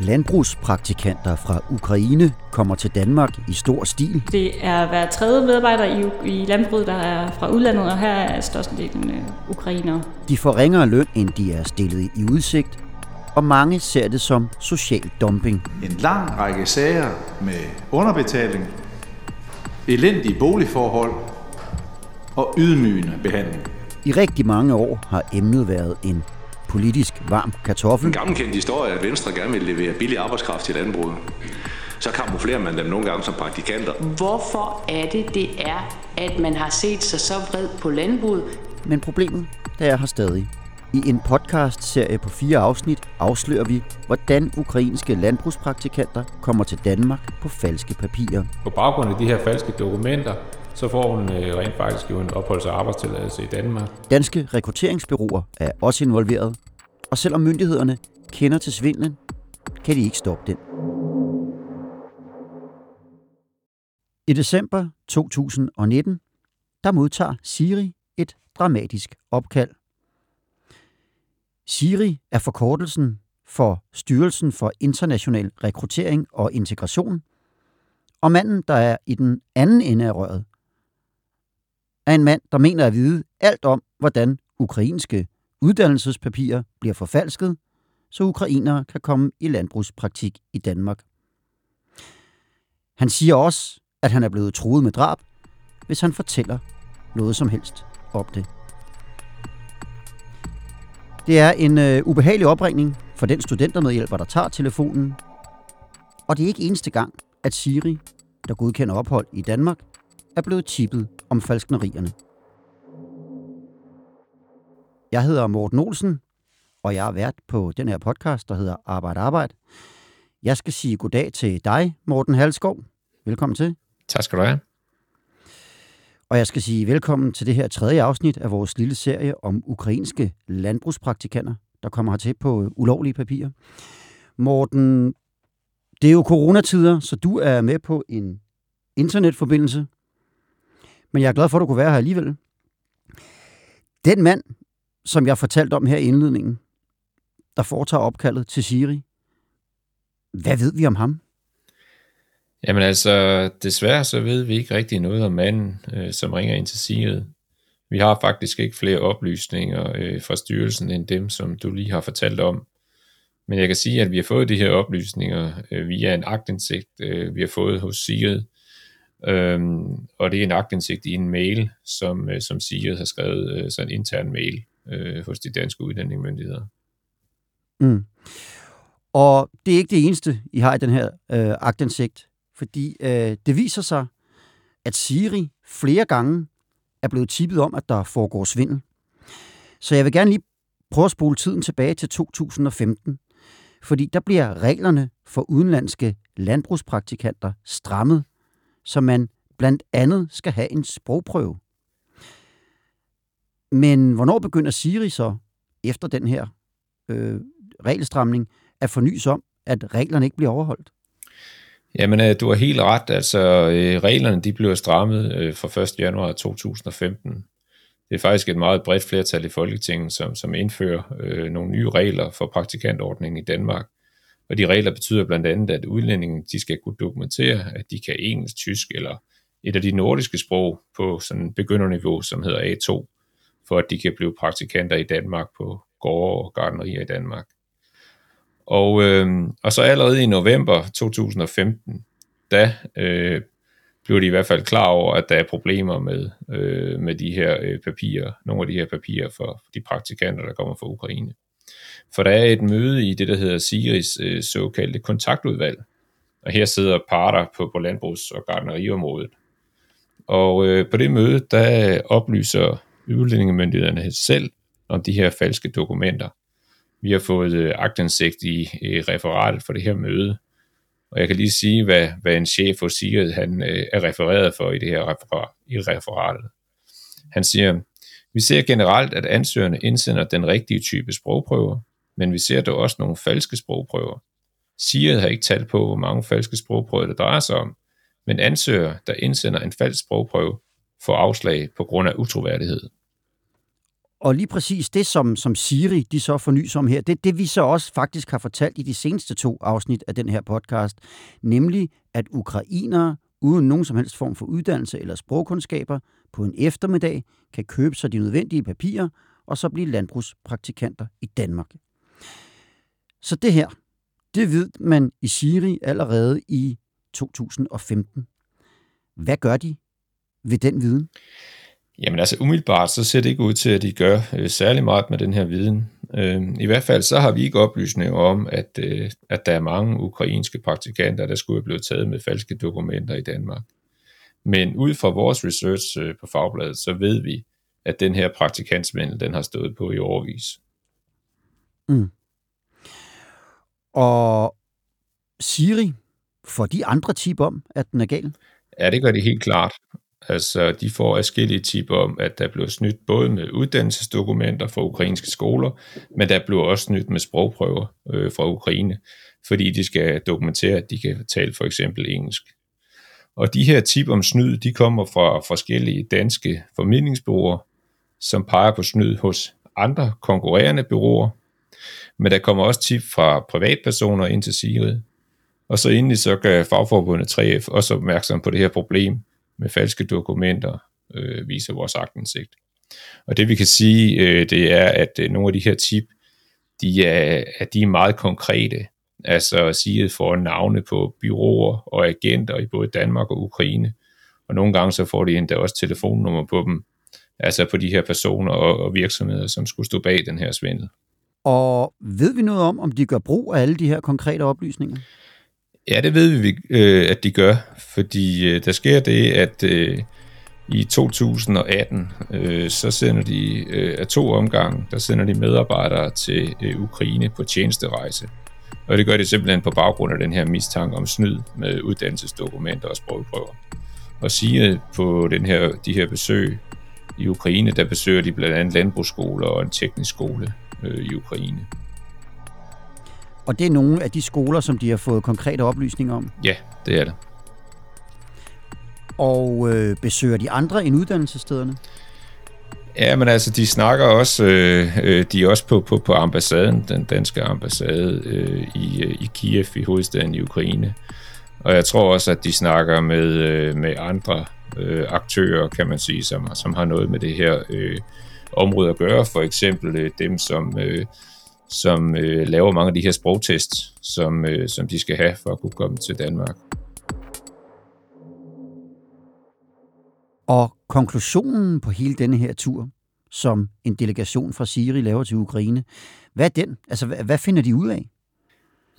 Landbrugspraktikanter fra Ukraine kommer til Danmark i stor stil. Det er hver tredje medarbejder i, i landbruget, der er fra udlandet, og her er størstedelen øh, ukrainere. De får ringere løn, end de er stillet i udsigt, og mange ser det som social dumping. En lang række sager med underbetaling, elendige boligforhold og ydmygende behandling. I rigtig mange år har emnet været en politisk varm kartoffel. En gammelkendt historie er, at Venstre gerne vil levere billig arbejdskraft til landbruget. Så kamuflerer man dem nogle gange som praktikanter. Hvorfor er det, det er, at man har set sig så vred på landbruget? Men problemet, det er her stadig. I en podcast-serie på fire afsnit afslører vi, hvordan ukrainske landbrugspraktikanter kommer til Danmark på falske papirer. På baggrund af de her falske dokumenter, så får hun øh, rent faktisk jo en opholds- og arbejdstilladelse i Danmark. Danske rekrutteringsbyråer er også involveret, og selvom myndighederne kender til svindlen, kan de ikke stoppe den. I december 2019, der modtager Siri et dramatisk opkald. Siri er forkortelsen for Styrelsen for International Rekruttering og Integration, og manden, der er i den anden ende af røret, er en mand, der mener at vide alt om, hvordan ukrainske uddannelsespapirer bliver forfalsket, så ukrainere kan komme i landbrugspraktik i Danmark. Han siger også, at han er blevet truet med drab, hvis han fortæller noget som helst om det. Det er en øh, ubehagelig opringning for den studentermedhjælper, der tager telefonen. Og det er ikke eneste gang, at Siri, der godkender ophold i Danmark, er blevet tippet om falsknerierne. Jeg hedder Morten Olsen, og jeg er vært på den her podcast, der hedder Arbejde Arbejde. Jeg skal sige goddag til dig, Morten Halskov. Velkommen til. Tak skal du have. Og jeg skal sige velkommen til det her tredje afsnit af vores lille serie om ukrainske landbrugspraktikanter, der kommer hertil på ulovlige papirer. Morten, det er jo coronatider, så du er med på en internetforbindelse. Men jeg er glad for, at du kunne være her alligevel. Den mand, som jeg fortalte om her i indledningen, der foretager opkaldet til Siri. Hvad ved vi om ham? Jamen altså, desværre så ved vi ikke rigtig noget om manden, øh, som ringer ind til Siri. Vi har faktisk ikke flere oplysninger øh, fra styrelsen end dem, som du lige har fortalt om. Men jeg kan sige, at vi har fået de her oplysninger øh, via en agtindsigt, øh, vi har fået hos Siri. Øhm, og det er en agtindsigt i en mail, som, øh, som Siri har skrevet, øh, sådan en intern mail øh, hos de danske udlændingemyndigheder. Mm. Og det er ikke det eneste, I har i den her øh, agtindsigt, fordi øh, det viser sig, at Siri flere gange er blevet tippet om, at der foregår svindel. Så jeg vil gerne lige prøve at spole tiden tilbage til 2015, fordi der bliver reglerne for udenlandske landbrugspraktikanter strammet, så man blandt andet skal have en sprogprøve. Men hvornår begynder Siri så, efter den her øh, regelstramning, at fornyes om, at reglerne ikke bliver overholdt? Jamen, øh, du har helt ret. Altså, øh, reglerne de blev strammet øh, fra 1. januar 2015. Det er faktisk et meget bredt flertal i Folketinget, som, som indfører øh, nogle nye regler for praktikantordningen i Danmark. Og de regler betyder blandt andet, at udlændingen de skal kunne dokumentere, at de kan engelsk, tysk eller et af de nordiske sprog på sådan begynderniveau, som hedder A2, for at de kan blive praktikanter i Danmark på gårde og gardnerier i Danmark. Og, øh, og så allerede i november 2015, da øh, blev de i hvert fald klar over, at der er problemer med, øh, med de her øh, papirer, nogle af de her papirer for de praktikanter, der kommer fra Ukraine. For der er et møde i det, der hedder Siris øh, såkaldte kontaktudvalg, og her sidder parter på, på landbrugs- og gardneriområdet. Og øh, på det møde, der oplyser udlændingemyndighederne selv om de her falske dokumenter. Vi har fået øh, agtindsigt i øh, referatet for det her møde, Og jeg kan lige sige, hvad, hvad en chef hos SIRED han, øh, er refereret for i det her referat, i referatet. Han siger, vi ser generelt, at ansøgerne indsender den rigtige type sprogprøver, men vi ser dog også nogle falske sprogprøver. SIRED har ikke talt på, hvor mange falske sprogprøver det drejer sig om, men ansøger, der indsender en falsk sprogprøve, får afslag på grund af utroværdighed. Og lige præcis det, som, som Siri de så fornyser om her, det det vi så også faktisk har fortalt i de seneste to afsnit af den her podcast, nemlig at ukrainere uden nogen som helst form for uddannelse eller sprogkundskaber på en eftermiddag kan købe sig de nødvendige papirer og så blive landbrugspraktikanter i Danmark. Så det her, det ved man i Siri allerede i 2015. Hvad gør de ved den viden? Jamen altså umiddelbart, så ser det ikke ud til, at de gør øh, særlig meget med den her viden. Øh, I hvert fald så har vi ikke oplysninger om, at, øh, at der er mange ukrainske praktikanter, der skulle have blevet taget med falske dokumenter i Danmark. Men ud fra vores research øh, på Fagbladet, så ved vi, at den her praktikantsvindel, den har stået på i overvis. Mm. Og Siri, får de andre tip om, at den er gal? Ja, det gør de helt klart. Altså, de får afskillige tip om, at der bliver snydt både med uddannelsesdokumenter fra ukrainske skoler, men der bliver også snydt med sprogprøver øh, fra Ukraine, fordi de skal dokumentere, at de kan tale for eksempel engelsk. Og de her tip om snyd, de kommer fra forskellige danske formidlingsbureauer, som peger på snyd hos andre konkurrerende bureauer. Men der kommer også tip fra privatpersoner ind til Sigrid. Og så endelig så gør fagforbundet 3F også opmærksom på det her problem med falske dokumenter, øh, viser vores agtindsigt. Og det vi kan sige, øh, det er, at øh, nogle af de her tip, de er, at de er meget konkrete. Altså at sige, at får navne på byråer og agenter i både Danmark og Ukraine. Og nogle gange så får de endda også telefonnummer på dem, altså på de her personer og, og virksomheder, som skulle stå bag den her svindel. Og ved vi noget om, om de gør brug af alle de her konkrete oplysninger? Ja, det ved vi, øh, at de gør, fordi øh, der sker det, at øh, i 2018, øh, så sender de øh, af to omgange, der sender de medarbejdere til øh, Ukraine på tjenesterejse. Og det gør de simpelthen på baggrund af den her mistanke om snyd med uddannelsesdokumenter og sprogprøver. Og sige på den her, de her besøg i Ukraine, der besøger de blandt andet landbrugsskoler og en teknisk skole øh, i Ukraine. Og det er nogle af de skoler, som de har fået konkrete oplysninger om? Ja, det er det. Og øh, besøger de andre end uddannelsesstederne? Ja, men altså, de snakker også, øh, øh, de er også på, på, på ambassaden, den danske ambassade øh, i, øh, i Kiev, i hovedstaden i Ukraine. Og jeg tror også, at de snakker med, øh, med andre øh, aktører, kan man sige, som, som har noget med det her øh, område at gøre. For eksempel øh, dem, som, øh, som øh, laver mange af de her sprogtests, som, øh, som de skal have for at kunne komme til Danmark. Og konklusionen på hele denne her tur, som en delegation fra Siri laver til Ukraine, hvad er den? Altså, hvad, finder de ud af?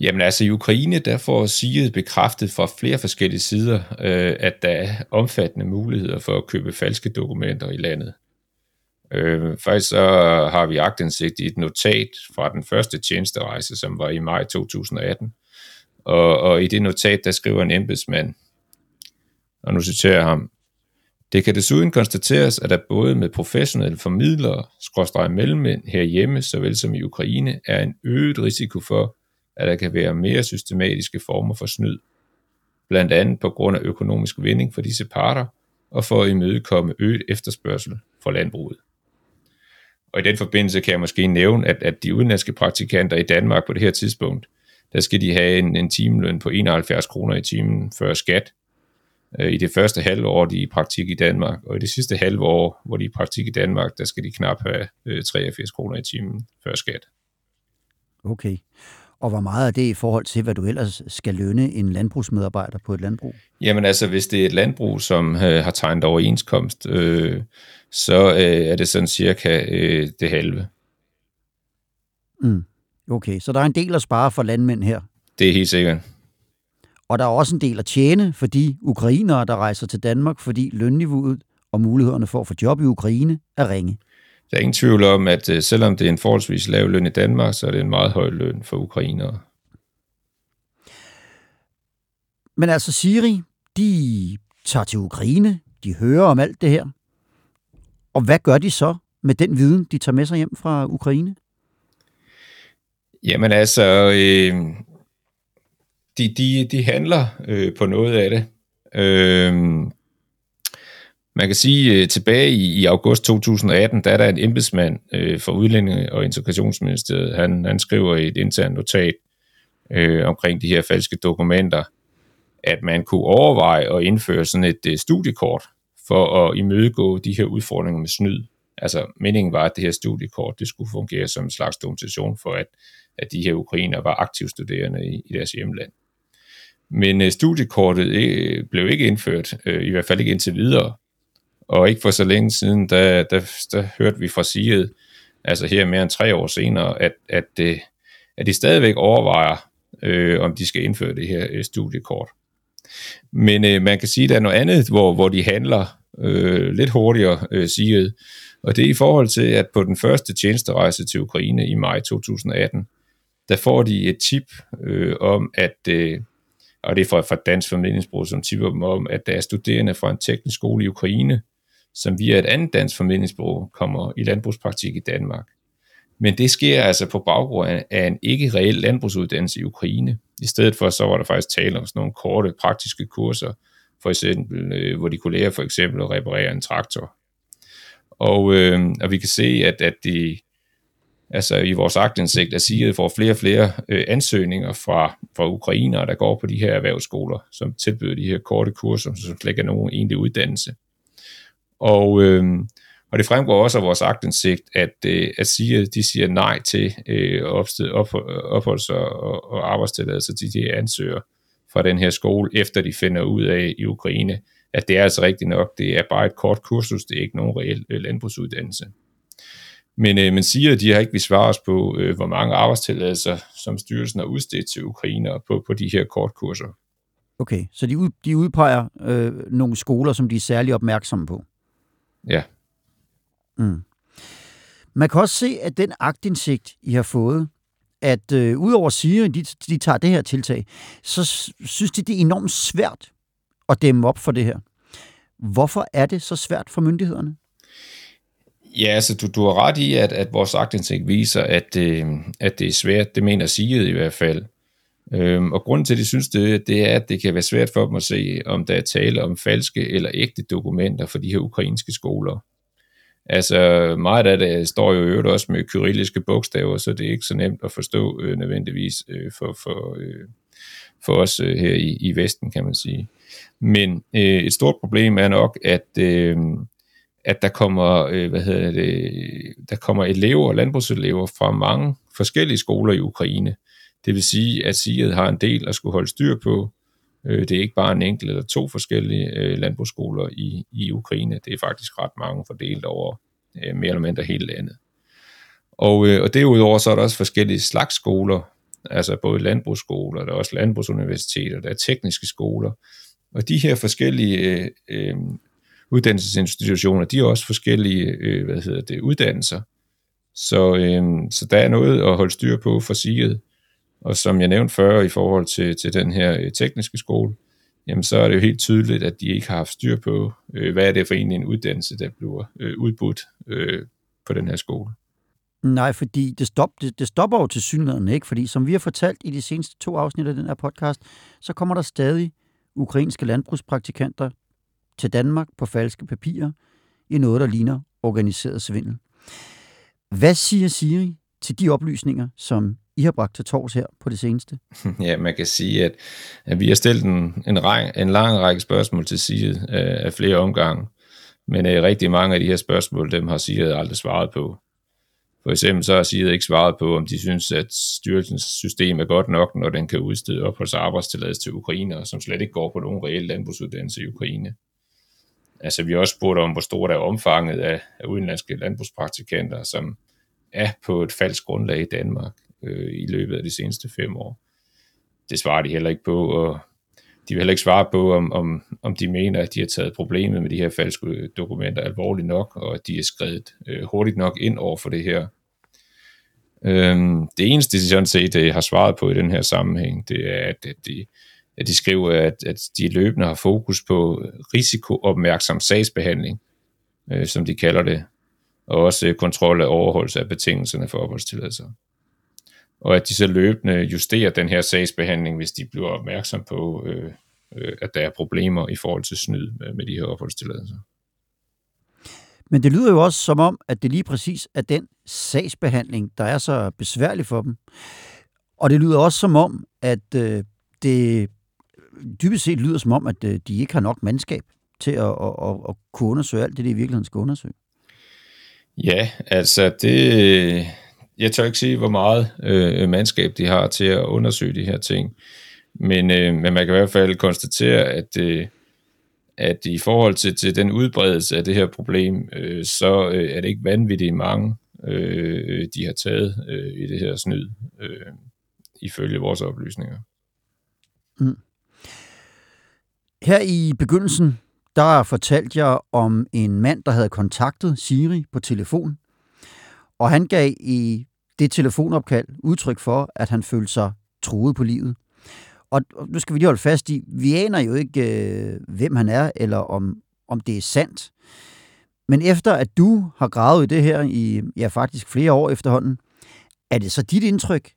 Jamen altså i Ukraine, der får Siri bekræftet fra flere forskellige sider, øh, at der er omfattende muligheder for at købe falske dokumenter i landet. Øh, faktisk så har vi agtindsigt i et notat fra den første tjenesterejse, som var i maj 2018. Og, og i det notat, der skriver en embedsmand, og nu citerer jeg ham, det kan desuden konstateres, at der både med professionelle formidlere, skråstrej mellemmænd herhjemme, såvel som i Ukraine, er en øget risiko for, at der kan være mere systematiske former for snyd. Blandt andet på grund af økonomisk vinding for disse parter, og for at imødekomme øget efterspørgsel for landbruget. Og i den forbindelse kan jeg måske nævne, at, at de udenlandske praktikanter i Danmark på det her tidspunkt, der skal de have en, en timeløn på 71 kroner i timen før skat. Øh, I det første halve år, de er i praktik i Danmark, og i det sidste halve år, hvor de er i praktik i Danmark, der skal de knap have 83 øh, kroner i timen før skat. Okay. Og hvor meget er det i forhold til, hvad du ellers skal lønne en landbrugsmedarbejder på et landbrug? Jamen altså, hvis det er et landbrug, som øh, har tegnet overenskomst, øh, så øh, er det sådan cirka øh, det halve. Mm. Okay, så der er en del at spare for landmænd her? Det er helt sikkert. Og der er også en del at tjene for de ukrainere, der rejser til Danmark, fordi lønniveauet og mulighederne for at få job i Ukraine er ringe. Der er ingen tvivl om, at øh, selvom det er en forholdsvis lav løn i Danmark, så er det en meget høj løn for ukrainere. Men altså Siri, de tager til Ukraine, de hører om alt det her. Og hvad gør de så med den viden, de tager med sig hjem fra Ukraine? Jamen altså, øh, de, de, de handler øh, på noget af det. Øh, man kan sige, øh, tilbage i, i august 2018, der er der en embedsmand øh, for Udlændinge- og Integrationsministeriet. Han, han skriver i et internt notat øh, omkring de her falske dokumenter, at man kunne overveje at indføre sådan et øh, studiekort for at imødegå de her udfordringer med snyd. Altså, meningen var, at det her studiekort det skulle fungere som en slags dokumentation for, at, at de her ukrainer var aktive studerende i, i deres hjemland. Men øh, studiekortet øh, blev ikke indført, øh, i hvert fald ikke indtil videre. Og ikke for så længe siden, der, der, der hørte vi fra SIED, altså her mere end tre år senere, at, at, øh, at de stadigvæk overvejer, øh, om de skal indføre det her øh, studiekort. Men øh, man kan sige, at der er noget andet, hvor, hvor de handler øh, lidt hurtigere, øh, SIGED, og det er i forhold til, at på den første tjenesterejse til Ukraine i maj 2018, der får de et tip øh, om, at, øh, og det er fra, fra Dansk Formidlingsbrug, som tipper dem om, at der er studerende fra en teknisk skole i Ukraine, som via et andet dansk formidlingsbrug kommer i landbrugspraktik i Danmark. Men det sker altså på baggrund af en ikke reel landbrugsuddannelse i Ukraine. I stedet for, så var der faktisk tale om sådan nogle korte praktiske kurser, for eksempel, øh, hvor de kunne lære for eksempel at reparere en traktor. Og, øh, og vi kan se, at, at de, altså i vores agtindsigt, at Sige får flere og flere øh, ansøgninger fra, fra ukrainere, der går på de her erhvervsskoler, som tilbyder de her korte kurser, som slet ikke er nogen egentlig uddannelse. Og, øh, og det fremgår også af vores agtindsigt, at, øh, at siger, de siger nej til øh, opsted, op, opholds- og, og arbejdstilladelse til de ansøgere fra den her skole, efter de finder ud af i Ukraine, at det er altså rigtigt nok, det er bare et kort kursus, det er ikke nogen reel øh, landbrugsuddannelse. Men øh, man siger, at de har ikke vil svare os på, øh, hvor mange arbejdstilladelser, som styrelsen har udstedt til ukrainer på, på de her kortkurser. Okay, så de, ud, de udpeger øh, nogle skoler, som de er særlig opmærksomme på? Ja. Mm. Man kan også se, at den agtindsigt, I har fået, at øh, udover at sige, at de, de tager det her tiltag, så synes de, det er enormt svært at dæmme op for det her. Hvorfor er det så svært for myndighederne? Ja, altså du, du har ret i, at, at vores agtindsigt viser, at, øh, at det er svært. Det mener Siget i hvert fald. Øhm, og grunden til, at de synes det, det er, at det kan være svært for dem at se, om der er tale om falske eller ægte dokumenter for de her ukrainske skoler. Altså meget af det står jo øvrigt også med kyrilliske bogstaver, så det er ikke så nemt at forstå øh, nødvendigvis øh, for, for, øh, for os øh, her i, i Vesten, kan man sige. Men øh, et stort problem er nok, at, øh, at der kommer, øh, hvad hedder det, der kommer elever, landbrugselever fra mange forskellige skoler i Ukraine. Det vil sige, at SIGED har en del at skulle holde styr på. Øh, det er ikke bare en enkelt eller to forskellige øh, landbrugsskoler i, i Ukraine. Det er faktisk ret mange fordelt over øh, mere eller mindre hele landet. Og, øh, og derudover så er der også forskellige slags skoler, altså både landbrugsskoler, der er også landbrugsuniversiteter, der er tekniske skoler. Og de her forskellige øh, øh uddannelsesinstitutioner, de er også forskellige øh, hvad hedder det, uddannelser. Så, øh, så der er noget at holde styr på for SIGED. Og som jeg nævnte før i forhold til, til den her øh, tekniske skole, jamen så er det jo helt tydeligt, at de ikke har haft styr på, øh, hvad er det for egentlig en uddannelse, der bliver øh, udbudt øh, på den her skole. Nej, fordi det, stop, det, det stopper jo til synligheden, ikke? Fordi som vi har fortalt i de seneste to afsnit af den her podcast, så kommer der stadig ukrainske landbrugspraktikanter til Danmark på falske papirer i noget, der ligner organiseret svindel. Hvad siger Siri til de oplysninger, som I har bragt til tors her på det seneste? Ja, man kan sige, at, at vi har stillet en, en, ræk, en lang række spørgsmål til Siri øh, af flere omgange, men øh, rigtig mange af de her spørgsmål, dem har Siri aldrig svaret på. For eksempel så har Siri ikke svaret på, om de synes, at styrelsens system er godt nok, når den kan udstede opholds- og arbejdstilladelse til ukrainere, som slet ikke går på nogen reel landbrugsuddannelse i Ukraine. Altså vi har også spurgt om, hvor stort er omfanget af, af udenlandske landbrugspraktikanter, som er på et falsk grundlag i Danmark øh, i løbet af de seneste fem år. Det svarer de heller ikke på, og de vil heller ikke svare på, om, om, om de mener, at de har taget problemet med de her falske dokumenter alvorligt nok, og at de er skrevet øh, hurtigt nok ind over for det her. Øhm, det eneste, de sådan set øh, har svaret på i den her sammenhæng, det er, at de, at de skriver, at, at de løbende har fokus på risikoopmærksom sagsbehandling, øh, som de kalder det, og også kontrol af overholdelse af betingelserne for opholdstilladelser. Og at de så løbende justerer den her sagsbehandling, hvis de bliver opmærksom på, øh, øh, at der er problemer i forhold til snyd med, med de her opholdstilladelser. Men det lyder jo også som om, at det lige præcis er den sagsbehandling, der er så besværlig for dem. Og det lyder også som om, at øh, det dybest set lyder som om, at øh, de ikke har nok mandskab til at, at, at, at kunne undersøge alt det, de i virkeligheden skal undersøge. Ja, altså det... Jeg tør ikke sige, hvor meget øh, mandskab de har til at undersøge de her ting. Men, øh, men man kan i hvert fald konstatere, at, øh, at i forhold til, til den udbredelse af det her problem, øh, så øh, er det ikke vanvittigt mange, øh, de har taget øh, i det her snyd, øh, ifølge vores oplysninger. Mm. Her i begyndelsen, der fortalte jeg om en mand, der havde kontaktet Siri på telefon, og han gav i det telefonopkald udtryk for, at han følte sig truet på livet. Og nu skal vi lige holde fast i, vi aner jo ikke, øh, hvem han er, eller om, om det er sandt. Men efter at du har gravet i det her i ja, faktisk flere år efterhånden, er det så dit indtryk,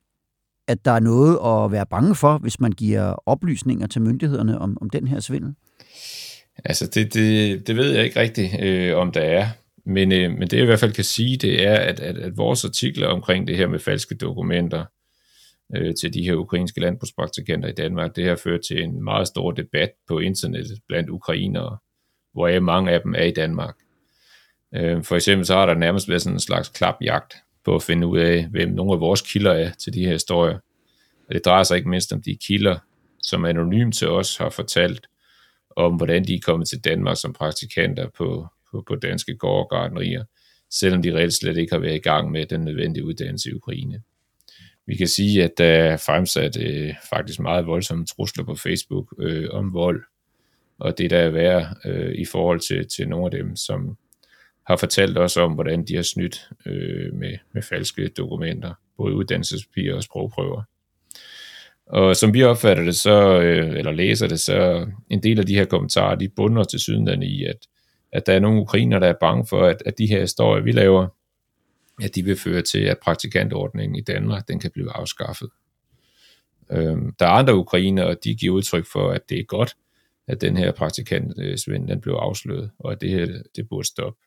at der er noget at være bange for, hvis man giver oplysninger til myndighederne om, om den her svindel? Altså, det, det, det ved jeg ikke rigtigt, øh, om der er. Men, øh, men det jeg i hvert fald kan sige, det er, at, at, at vores artikler omkring det her med falske dokumenter øh, til de her ukrainske landbrugspraktikanter i Danmark, det har ført til en meget stor debat på internettet blandt ukrainere, hvor mange af dem er i Danmark. Øh, for eksempel så har der nærmest været sådan en slags klapjagt på at finde ud af, hvem nogle af vores kilder er til de her historier. Og det drejer sig ikke mindst om de kilder, som anonymt til os har fortalt om, hvordan de er kommet til Danmark som praktikanter på, på, på danske gårdgardnerier, selvom de reelt slet ikke har været i gang med den nødvendige uddannelse i Ukraine. Vi kan sige, at der er fremsat øh, faktisk meget voldsomme trusler på Facebook øh, om vold, og det der er værd øh, i forhold til, til nogle af dem, som har fortalt os om, hvordan de har snydt øh, med, med falske dokumenter, både uddannelsespapirer og sprogprøver. Og som vi opfatter det, så, øh, eller læser det, så en del af de her kommentarer, de bunder til syden i, at, at der er nogle ukrainer, der er bange for, at, at de her historier, vi laver, at de vil føre til, at praktikantordningen i Danmark, den kan blive afskaffet. Øhm, der er andre ukrainer, og de giver udtryk for, at det er godt, at den her praktikantsvend, øh, den blev afsløret, og at det her, det burde stoppe.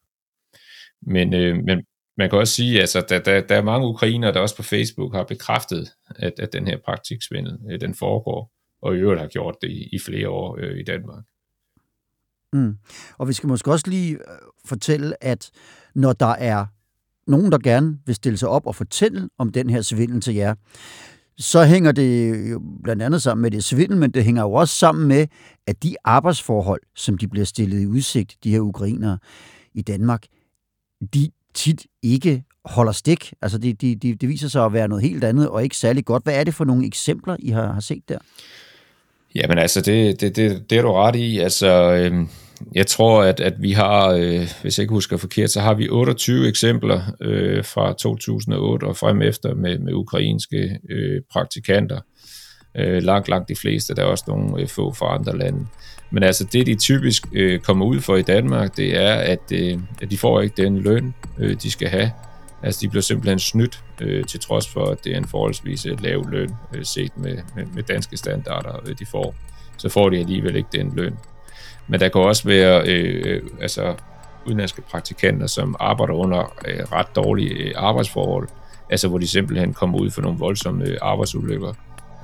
Men, øh, men man kan også sige, at altså, der, der, der er mange ukrainer, der også på Facebook har bekræftet, at, at den her praktiksvindel, øh, den foregår, og i øvrigt har gjort det i, i flere år øh, i Danmark. Mm. Og vi skal måske også lige øh, fortælle, at når der er nogen, der gerne vil stille sig op og fortælle om den her svindel til jer, så hænger det jo blandt andet sammen med det svindel, men det hænger jo også sammen med, at de arbejdsforhold, som de bliver stillet i udsigt, de her ukrainere i Danmark, de tit ikke holder stik. Altså det, de, de, det viser sig at være noget helt andet og ikke særlig godt. Hvad er det for nogle eksempler, I har, har set der? Jamen altså, det, det, det, det er du ret i. Altså, øh, jeg tror, at, at vi har, øh, hvis jeg ikke husker forkert, så har vi 28 eksempler øh, fra 2008 og frem efter med, med ukrainske øh, praktikanter. Øh, langt, langt de fleste. Der er også nogle øh, få fra andre lande. Men altså det, de typisk øh, kommer ud for i Danmark, det er, at, øh, at de får ikke den løn, øh, de skal have. Altså de bliver simpelthen snydt, øh, til trods for, at det er en forholdsvis øh, lav løn, øh, set med, med, med danske standarder, øh, de får. Så får de alligevel ikke den løn. Men der kan også være øh, altså, udenlandske praktikanter, som arbejder under øh, ret dårlige øh, arbejdsforhold, altså hvor de simpelthen kommer ud for nogle voldsomme øh, arbejdsulykker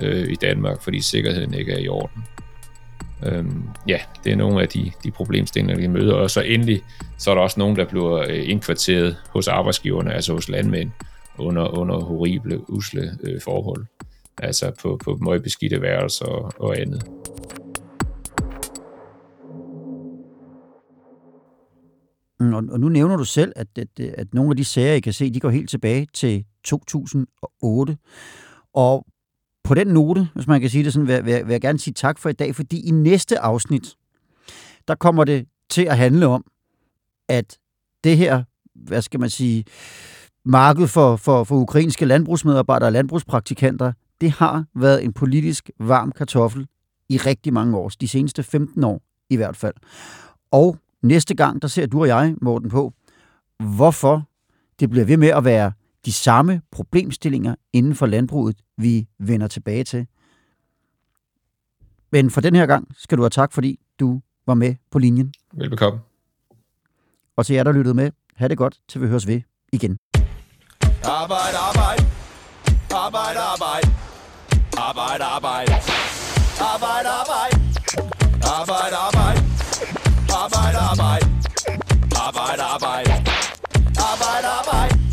øh, i Danmark, fordi sikkerheden ikke er i orden. Øhm, ja, det er nogle af de, de problemstillinger, vi møder. Og så endelig, så er der også nogen, der bliver øh, indkvarteret hos arbejdsgiverne, altså hos landmænd, under, under horrible, usle øh, forhold. Altså på, på meget beskidte værelser og, og andet. Mm, og, og nu nævner du selv, at, at, at nogle af de sager, I kan se, de går helt tilbage til 2008. Og på den note, hvis man kan sige det sådan, vil, vil, vil jeg gerne sige tak for i dag, fordi i næste afsnit, der kommer det til at handle om, at det her, hvad skal man sige, marked for, for, for ukrainske landbrugsmedarbejdere og landbrugspraktikanter, det har været en politisk varm kartoffel i rigtig mange år, de seneste 15 år i hvert fald. Og næste gang, der ser du og jeg, Morten, på, hvorfor det bliver ved med at være de samme problemstillinger inden for landbruget, vi vender tilbage til. Men for den her gang skal du have tak, fordi du var med på linjen. Velbekomme. Og til jer, der lyttede med, ha' det godt, til vi høres ved igen. Arbejde, arbejde. Arbejde, arbejde. Arbejde, arbejde. Arbejde, arbejde. Arbejde, arbejde. Arbejde, arbejde. Arbejde, arbejde. Arbejde, arbejde.